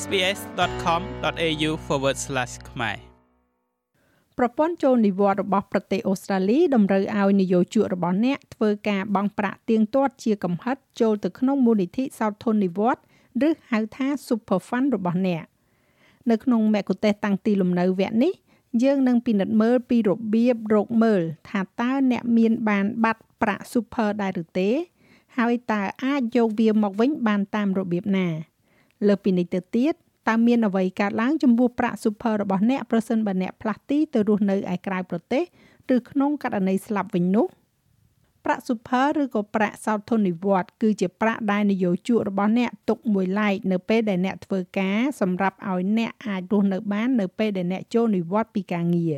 sbs.com.au/ ខ្មែរប្រព័ន្ធចូលនិវត្តន៍របស់ប្រទេសអូស្ត្រាលីតម្រូវឲ្យនយោជករបស់អ្នកធ្វើការបង់ប្រាក់ទៀងទាត់ជាកំហិតចូលទៅក្នុងមូលនិធិសោធននិវត្តន៍ឬហៅថា Super Fund របស់អ្នកនៅក្នុងមគ្គុទ្ទេសក៍តាំងទីលំនៅវគ្គនេះយើងនឹងពិនិត្យមើលពីរបៀបរកមើល ថាតើអ្នកមានបានបាត់ប្រាក់ Super ដែរឬទេ ហើយតើអាចយកវាមកវិញបានតាមរបៀបណា លើពីនេះទៅទៀតតើមានអ្វីកើតឡើងចំពោះប្រាក់ Super របស់អ្នកប្រសិនបើអ្នកផ្លាស់ទីទៅរស់នៅឯក្រៅប្រទេសឬក្នុងករណីស្លាប់វិញនោះប្រាក់ Super ឬក៏ប្រាក់សោធននិវត្តន៍គឺជាប្រាក់ដែលនយោជករបស់អ្នកទុកមួយឡែកនៅពេលដែលអ្នកធ្វើការសម្រាប់ឲ្យអ្នកអាចរស់នៅបាននៅពេលដែលអ្នកចូលនិវត្តន៍ពីការងារ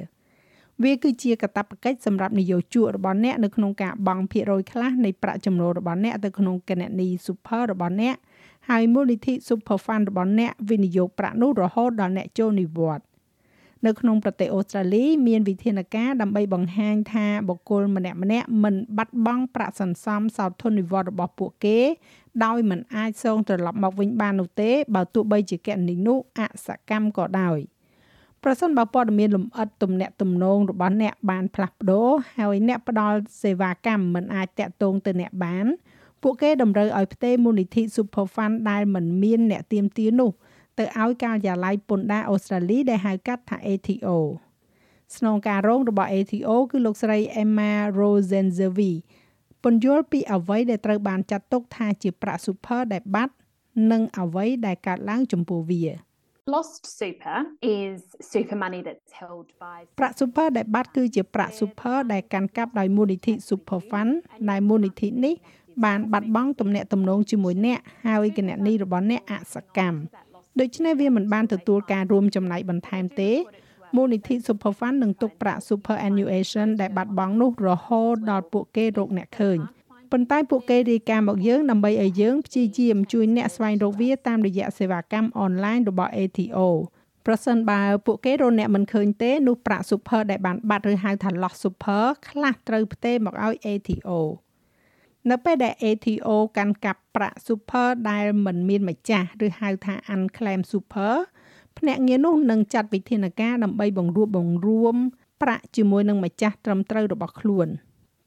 វាគឺជាកាតព្វកិច្ចសម្រាប់នយោជករបស់អ្នកនៅក្នុងការបង់ភាគរយខ្លះនៃប្រាក់ចំណូលរបស់អ្នកទៅក្នុងគណនី Super របស់អ្នក ហើយមូលនិធិ Super Fund របស់អ្នកវិនិយោគប្រាក់នោះរហូតដល់អ្នកចូលនិវត្តន៍នៅក្នុងប្រទេសអូស្ត្រាលីមានវិធានការដើម្បីបង្ហាញថាបុគ្គលម្នាក់ម្នាក់មិនបាត់បង់ប្រាក់សន្សំសោធននិវត្តន៍របស់ពួកគេ ដោយមិនអាចសងត្រឡប់មកវិញបាននោះទេបើទោះបីជាគណនីនោះអសកម្មក៏ដោយប្រសិនបើព័ត៌មានលម្អិតទំនាក់ទំនងរបស់អ្នកបានផ្លាស់ប្ដូរហើយអ្នកផ្ដល់សេវាកម្មមិនអាចតាក់ទងទៅអ្នកបាន ពួកគេតម្រូវឲ្យផ្ទេរមូលនិធិ Super Fund ដែលមិនមានអ្នកទៀមទានោះទៅឲ្យការិយាល័យពន្ធដារអូស្ត្រាលីដែលហៅកាត់ថា ATO ស្នងការរងរបស់ ATO គឺលោកស្រី Emma Rosenzevi ពន្យល់ពីអ្វីដែលត្រូវបានចាត់ទុកថាជាប្រាក់ super ដែលបាត់និងអ្វីដែលកើតឡើងចំពោះវា Lost super is super money that's held by ប្រាក់ super ដែលបាត់គឺជាប្រាក់ super ដែលកាន់កាប់ដោយមូលនិធិ Super Fund ដែលមូលនិធិនេះ បានបាត់បង់ទំនាក់ទំនងជាមួយអ្នកហើយគណនីរបស់អ្នកអសកម្មដូច្នេះវាមិនបានទទួលការរួមចំណែកបន្ថែមទេមូលនិធិ Superfund នឹងទុកប្រាក់ superannuation ដែលបាត់បង់នោះរហូតដល់ពួកគេរកអ្នកឃើញប៉ុន្តែពួកគេរាយការណ៍មកយើងដើម្បីឲ្យយើងព្យាយាមជួយអ្នកស្វែងរកវាតាមរយៈសេវាកម្មអនឡាញរបស់ ATO ប្រសិនបើពួកគេរកអ្នកមិនឃើញទេនោះប្រាក់ super ដែលបានបាត់ឬហៅថា loss super ខ្លះត្រូវផ្ទេរមកឲ្យ ATO នៅពេលដែល ATO កាន់កាប់ប្រាក់ super ដែលមិនមានម្ចាស់ឬហៅថា unclaimed super ភ្នាក់ងារនោះនឹងចាត់វិធានការដើម្បីបង្រួបបង្រួមប្រាក់ជាមួយនឹងម្ចាស់ត្រឹមត្រូវរបស់ខ្លួន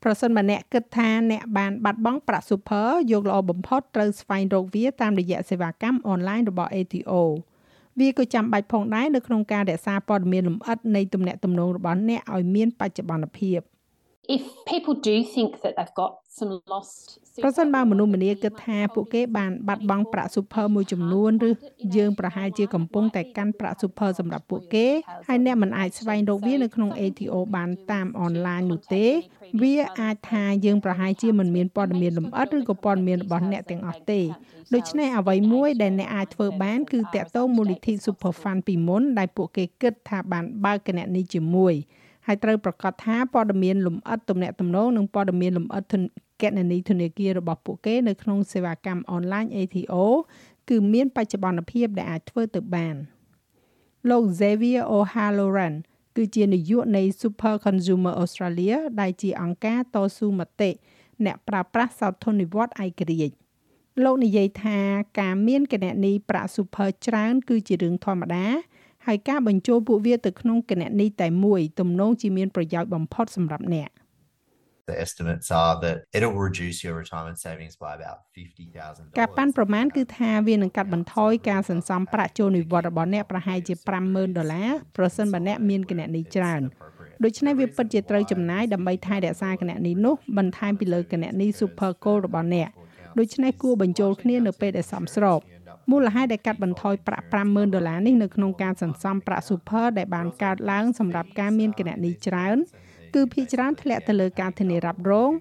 ប្រសិនបើអ្នកគិតថាអ្នកបានបាត់បង់ប្រាក់ super យកល្អបំផុតត្រូវស្វែងរកវាតាមរយៈសេវាកម្មអនឡាញរបស់ ATO វាក៏ចាំបាច់ផងដែរនៅក្នុងការរក្សាព័ត៌មានលម្អិតនៃទំនាក់ទំនងរបស់អ្នកឲ្យមានបច្ចុប្បន្នភាព if people do think that they've got some lost ប្រសិនបើមនុស្សម្នាគិតថាពួកគេបានបាត់បង់ប្រាក់ super មួយចំនួនឬយើងប្រហែលជាកំពុងតែកាន់ប្រាក់ super សម្រាប់ពួកគេហើយអ្នកមិនអាចស្វែងរកវានៅក្នុង ATO បានតាមអនឡាញនោះទេ វាអាចថាយើងប្រហែលជាមិនមានព័ត៌មានលម្អិតឬក៏ព័ត៌មានរបស់អ្នកទាំងអស់ទេដូច្នេះអ្វីមួយដែលអ្នកអាចធ្វើបានគឺតាក់ទងមូលនិធិ Super Fund ពីមុនដែលពួកគេគិតថាបានបើកគណនីជាមួយ ហើយត្រូវប្រកាសថាព័ត៌មានលម្អិតទំនាក់ទំនងនិងព័ត៌មានលម្អិតគណនីធនាគាររបស់ពួកគេនៅក្នុងសេវាកម្មអនឡាញ ATO គឺមានបច្ចុប្បន្នភាពដែលអាចធ្វើទៅបានលោក Xavier O'Halloran គឺជានាយកនៃ Super Consumer Australia ដែលជាអង្គការតស៊ូមតិអ្នកប្រើប្រាស់សោធននិវត្តន៍ឯករាជ្យលោកនិយាយថាការមានគណនីប្រាក់ Super ច្រើន គឺជារឿងធម្មតា ហើយការបញ្ចូលពួកវាទៅក្នុងគណនីតែមួយទំនងជាមានប្រយោជន៍បំផុតសម្រាប់អ្នក The estimates are that it will reduce your retirement savings by about $50,000. ការប៉ាន់ប្រមាណគឺថាវានឹងកាត់បន្ថយការសន្សំប្រាក់ចូលនិវត្តន៍របស់អ្នកប្រហែលជា50,000ដុល្លារប្រសិនបើអ្នកមានគណនីច្រើនដូច្នេះវាពិតជាត្រូវចំណាយដើម្បីថែរក្សាគណនីនោះបន្ថែមពីលើគណនី Super Gold របស់អ្នកដូច្នេះគួរបញ្ចូលគ្នានៅពេលដែលសមស្រប មូលហេតុដែលកាត់បន្ថយប្រាក់50,000ដុល្លារនេះនៅក្នុងការសន្សំប្រាក់ super ដែលបានកើតឡើងសម្រាប់ការមានគណនីច្រើនគឺភាគច្រើនធ្លាក់ទៅលើការធានារ៉ាប់រង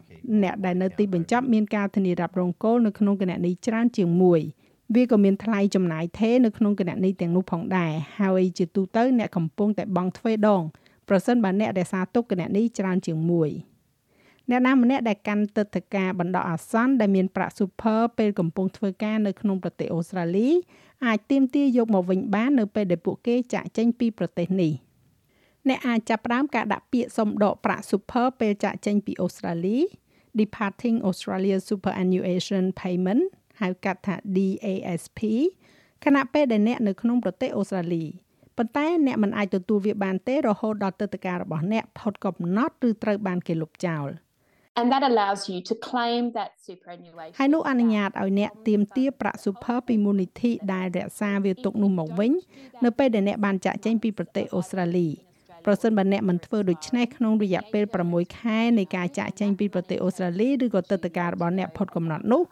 អ្នកដែលនៅទីបញ្ចប់មានការធានារ៉ាប់រងគោលនៅក្នុងគណនីច្រើនជាងមួយវាក៏មានថ្លៃចំណាយថេរនៅក្នុងគណនីទាំងនោះផងដែរហើយជាទូទៅអ្នកកំពុងតែបង់ទ្វេដងប្រសិនបើអ្នករក្សាទុកគណនីច្រើនជាងមួយ។ អ្នកណាម្នាក់ដែលកាន់ទឹកធការបណ្ដោះអាសន្នដែលមានប្រាក់ super ពេលកំពុងធ្វើការនៅក្នុងប្រទេសអូស្ត្រាលីអាចទាមទារយកមកវិញបាននៅពេលដែលពួកគេចាក់ចេញពីប្រទេសនេះអ្នកអាចចាប់ផ្ដើមការដាក់ពាក្យសុំដកប្រាក់ super ពេលចាក់ចេញពីអូស្ត្រាលី Departing Australia Superannuation Payment ហៅកាត់ថា DASP ខណៈពេលដែលអ្នកនៅក្នុងប្រទេសអូស្ត្រាលីប៉ុន្តែអ្នកមិនអាចទទួលវាបានទេរហូតដល់ទឹកតការរបស់អ្នកផុតកំណត់ឬត្រូវបានគេលុបចោល And that allows you to claim that superannuation. ហើយនោះអនុញ្ញាតឲ្យអ្នកទាមទារប្រាក់ super ពីមូលនិធិដែលរក្សាវាទុកនោះមកវិញ នៅពេលដែលអ្នកបានចាក់ចេញពីប្រទេសអូស្ត្រាលីប្រសិនបើអ្នកមិនធ្វើដូច្នេះក្នុងរយៈពេល6ខែនៃការចាក់ចេញពីប្រទេសអូស្ត្រាលីឬក៏ទឹកតការរបស់អ្នកផុតកំណត់នោះ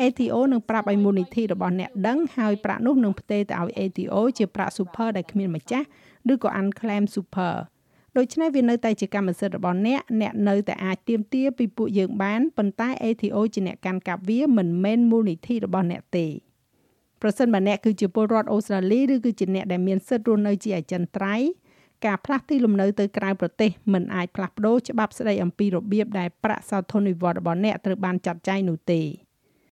ATO នឹងប្រាប់ឲ្យមូលនិធិរបស់អ្នកដឹងហើយប្រាក់នោះនឹងផ្ទេរទៅឲ្យ ATO ជាប្រាក់ super ដែលគ្មានម្ចាស់ឬក៏ unclaimed super ដូច្នេះវានៅតែជាកម្មសិទ្ធិរបស់អ្នកអ្នកនៅតែអាចទាមទារពីពួកយើងបានប៉ុន្តែ ATO ជាអ្នកកាន់កាប់វាមិនមែនមូលនិធិរបស់អ្នកទេប្រសិនបើអ្នកគឺជាពលរដ្ឋអូស្ត្រាលីឬគឺជាអ្នកដែលមានសិទ្ធិរស់នៅជាអចិន្ត្រៃយ៍ការផ្លាស់ទីលំនៅទៅក្រៅប្រទេសមិនអាចផ្លាស់ប្ដូរច្បាប់ស្តីអំពីរបៀបដែលប្រាក់សោធននិវត្តន៍របស់អ្នកត្រូវបានចាត់ចែងនោះទេ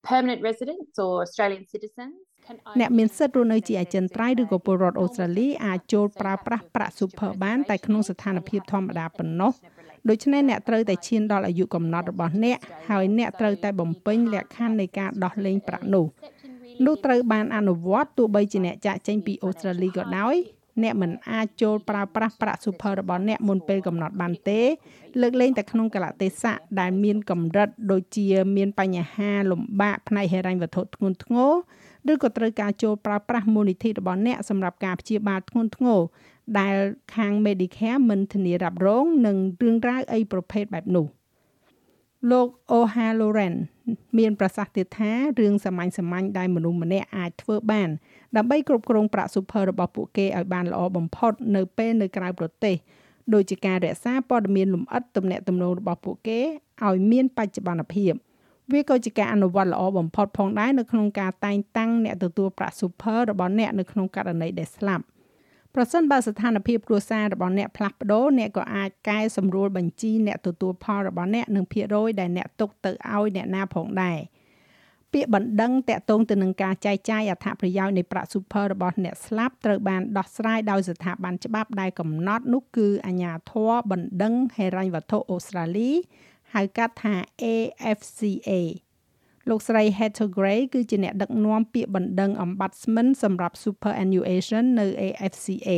Permanent residents or Australian citizens can អ្នកមានសិទ្ធិរស់នៅជាអចិន្ត្រៃយ៍ឬក៏ពលរដ្ឋអូស្ត្រាលីអាចចូលប្រើប្រាស់ប្រាក់ super បានតែក្នុងស្ថានភាពធម្មតាប៉ុណ្ណោះដូច្នេះអ្នកត្រូវតែឈានដល់អាយុកំណត់របស់អ្នកហើយអ្នកត្រូវតែបំពេញលក្ខខណ្ឌនៃការដោះលែងប្រាក់នោះនោះត្រូវបានអនុវត្តទោះបីជាអ្នកចាក់ចេញពីអូស្ត្រាលីក៏ដោយអ្នកមិនអាចចូលប្រើប្រាស់ប្រាក់ super របស់អ្នកមុនពេលកំណត់បានទេ លើកលែងតែក្នុងកលៈទេសៈដែលមានកម្រិតដូចជាមានបញ្ហាលំបាកផ្នែកហិរញ្ញវត្ថុធ្ងន់ធ្ងរ ឬក៏ត្រូវការចូលប្រើប្រាស់មូលនិធិរបស់អ្នកសម្រាប់ការព្យាបាលធ្ងន់ធ្ងរដែលខាង Medicare មិនធានារ៉ាប់រងនឹងរឿងរ៉ាវអីប្រភេទបែបនោះលោក O'Halloran មានប្រសាសន៍ទៀតថារឿងសាមញ្ញសាមញ្ញដែលមនុស្សម្នាក់អាចធ្វើបានដើម្បីគ្រប់គ្រងប្រាក់ super របស់ពួកគេឲ្យបានល្អបំផុតនៅពេលនៅក្រៅប្រទេសដូចជាការរក្សាព័ត៌មានលម្អិតទំនាក់ទំនងរបស់ពួកគេឲ្យមានបច្ចុប្បន្នភាព វាក៏ជាការអនុវត្តល្អបំផុតផងដែរនៅក្នុងការតែងតាំងអ្នកទទួលប្រាក់ super របស់អ្នកនៅក្នុងករណីដែលស្លាប់ប្រសិនបើស្ថានភាពគ្រួសាររបស់អ្នកផ្លាស់ប្ដូរអ្នកក៏អាចកែសម្រួលបញ្ជីអ្នកទទួលផលរបស់អ្នកនិងភាគរយដែលអ្នកទុកទៅឲ្យអ្នកណាផងដែរពាក្យបណ្ដឹងតាក់ទងទៅនឹងការចែកចាយអត្ថប្រយោជន៍នៃប្រាក់ super របស់អ្នកស្លាប់ត្រូវបានដោះស្រាយដោយស្ថាប័នច្បាប់ដែលកំណត់នោះគឺអាជ្ញាធរបណ្ដឹងហិរញ្ញវត្ថុអូស្ត្រាលី ហៅកាត់ថា AFCA លោកស្រី Heather Gray គឺជាអ្នកដឹកនាំពាក្យបណ្ដឹង Ombudsman សម្រាប់ Superannuation នៅ AFCA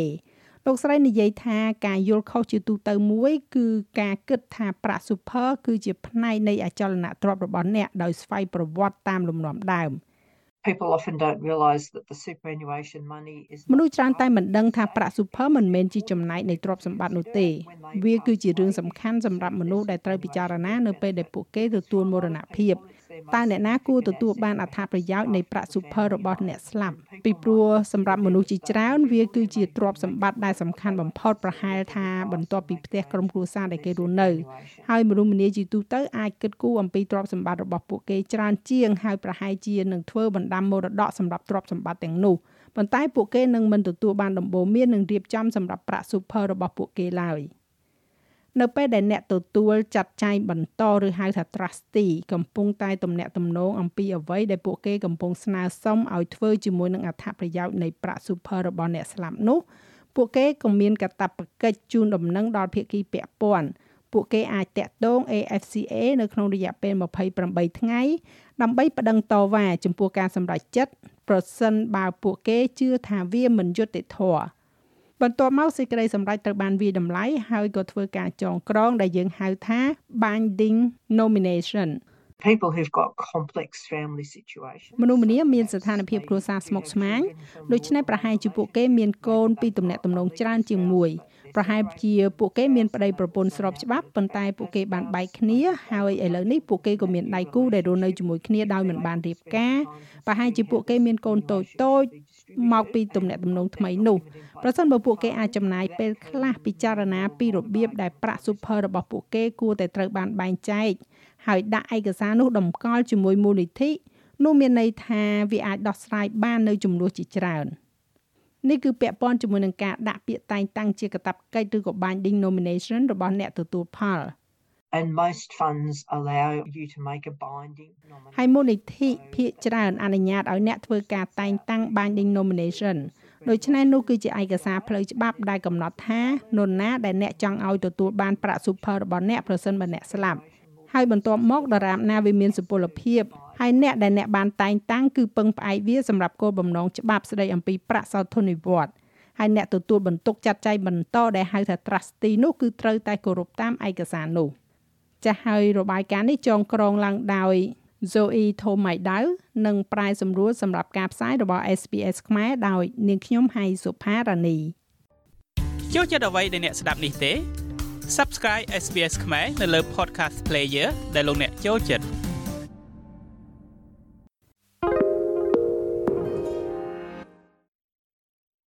លោកស្រីនិយាយថាការយល់ខុសជាទូទៅមួយ គឺការគិតថាប្រាក់ super គឺជាផ្នែកនៃអចលនទ្រព្យរបស់អ្នកដោយស្វ័យប្រវត្តិតាមលំនាំដើម people often don't realize that the superannuation money is មនុស្សច្រើនតែមិនដឹងថាប្រាក់ super មិនមែនជាចំណែកនៃទ្រព្យសម្បត្តិនោះទេ វាគឺជារឿងសំខាន់សម្រាប់មនុស្សដែលត្រូវពិចារណានៅពេលដែលពួកគេទទួលមរណភាព តើអ្នកណាគួរទទួលបានអត្ថប្រយោជន៍នៃប្រាក់ super របស់អ្នកស្លាប់ពីព្រោះសម្រាប់មនុស្សជាច្រើនវាគឺជាទ្រព្យសម្បត្តិដែលសំខាន់បំផុតប្រហែលថាបន្ទាប់ពីផ្ទះក្រុមគ្រួសារដែលគេរស់នៅហើយមនុស្សម្នាជាទូទៅអាចគិតគូរអំពីទ្រព្យសម្បត្តិរបស់ពួកគេច្រើនជាងហើយប្រហែលជានឹងធ្វើបណ្ដាំមរតកសម្រាប់ទ្រព្យសម្បត្តិទាំងនោះប៉ុន្តែពួកគេនឹងមិនទទួលបានដំបូន្មាននិងរៀបចំសម្រាប់ប្រាក់ super របស់ពួកគេឡើយ។ នៅពេលដែលអ្នកទទួលចាត់ចែងបន្តឬហៅថា trustee កំពុងតែទំនាក់ទំនងអំពីអ្វីដែលពួកគេកំពុងស្នើសុំឲ្យធ្វើជាមួយនឹងអត្ថប្រយោជន៍នៃប្រាក់ super របស់អ្នកស្លាប់នោះពួកគេក៏មានកាតព្វកិច្ចជូនដំណឹងដល់ភាគីពាក់ព័ន្ធពួកគេអាចតាក់ទង AFCA នៅក្នុងរយៈពេល28ថ្ងៃដើម្បីប្តឹងតវ៉ាចំពោះការសម្រេចចិត្តប្រសិនបើពួកគេជឿថាវាមិនយុត្តិធម៌ បន្ទាប់មកសេចក្តីសម្រេចត្រូវបានវាតម្លៃហើយក៏ធ្វើការចងក្រងដែលយើងហៅថា binding nomination people who've got complex family situations មនុស្សម្នាមានស្ថានភាពគ្រួសារស្មុគស្មាញដូច្នេះប្រហែលជាពួកគេមានកូនពីទំនាក់ទំនងច្រើនជាងមួយប្រហែលជាពួកគេមានប្តីប្រពន្ធស្របច្បាប់ប៉ុន្តែពួកគេបានបែកគ្នាហើយឥឡូវនេះពួកគេក៏មានដៃគូដែលរស់នៅជាមួយគ្នាដោយមិនបានរៀបការប្រហែលជាពួកគេមានកូនតូចតូច មកពីទំនាក់ទំនងថ្មីនោះប្រសិនបើពួកគេអាចចំណាយពេលខ្លះពិចារណាពីរបៀបដែលប្រាក់ super របស់ពួកគេគួរតែត្រូវបានបែងចែកហើយដាក់ឯកសារនោះតម្កល់ជាមួយមូលនិធិនោះមានន័យថាវាអាចដោះស្រាយបាននៅចំនួនជាច្រើននេះគឺពាក់ព័ន្ធជាមួយនឹងការដាក់ពាក្យតែងតាំងជាកាតព្វកិច្ចឬក៏ binding nomination របស់អ្នកទទួលផល ហើយមូលនិធិភាគច្រើនអនុញ្ញាតឲ្យអ្នកធ្វើការតែងតាំង binding nomination ដូច្នេះនោះគឺជាឯកសារផ្លូវច្បាប់ដែលកំណត់ថានរណាដែលអ្នកចង់ឲ្យទទួលបានប្រាក់ super របស់អ្នកប្រសិនបើអ្នកស្លាប់ហើយបន្ទាប់មកដរាបណាវាមានសុពលភាពហើយអ្នកដែលអ្នកបានតែងតាំងគឺពឹងផ្អែកវាសម្រាប់គោលបំណងច្បាប់ស្ដីអំពីប្រាក់សោធននិវត្តន៍ហើយអ្នកទទួលបន្ទុកចាត់ចែងបន្តដែលហៅថា trustee នោះគឺត្រូវតែគោរពតាមឯកសារនោះ ចាស់ហើយរបាយការណ៍នេះចងក្រងឡើងដោយ Zoe Thomaidau និងប្រែសម្រួលសម្រាប់ការផ្សាយរបស់ SPS ខ្មែរដោយនាងខ្ញុំហៃសុផារ៉ានីចូលចិត្តអ្វីដែលអ្នកស្ដាប់នេះទេ Subscribe SBS ខ្មែរនៅលើ Podcast Player ដែលលោកអ្នកចូលចិត្ត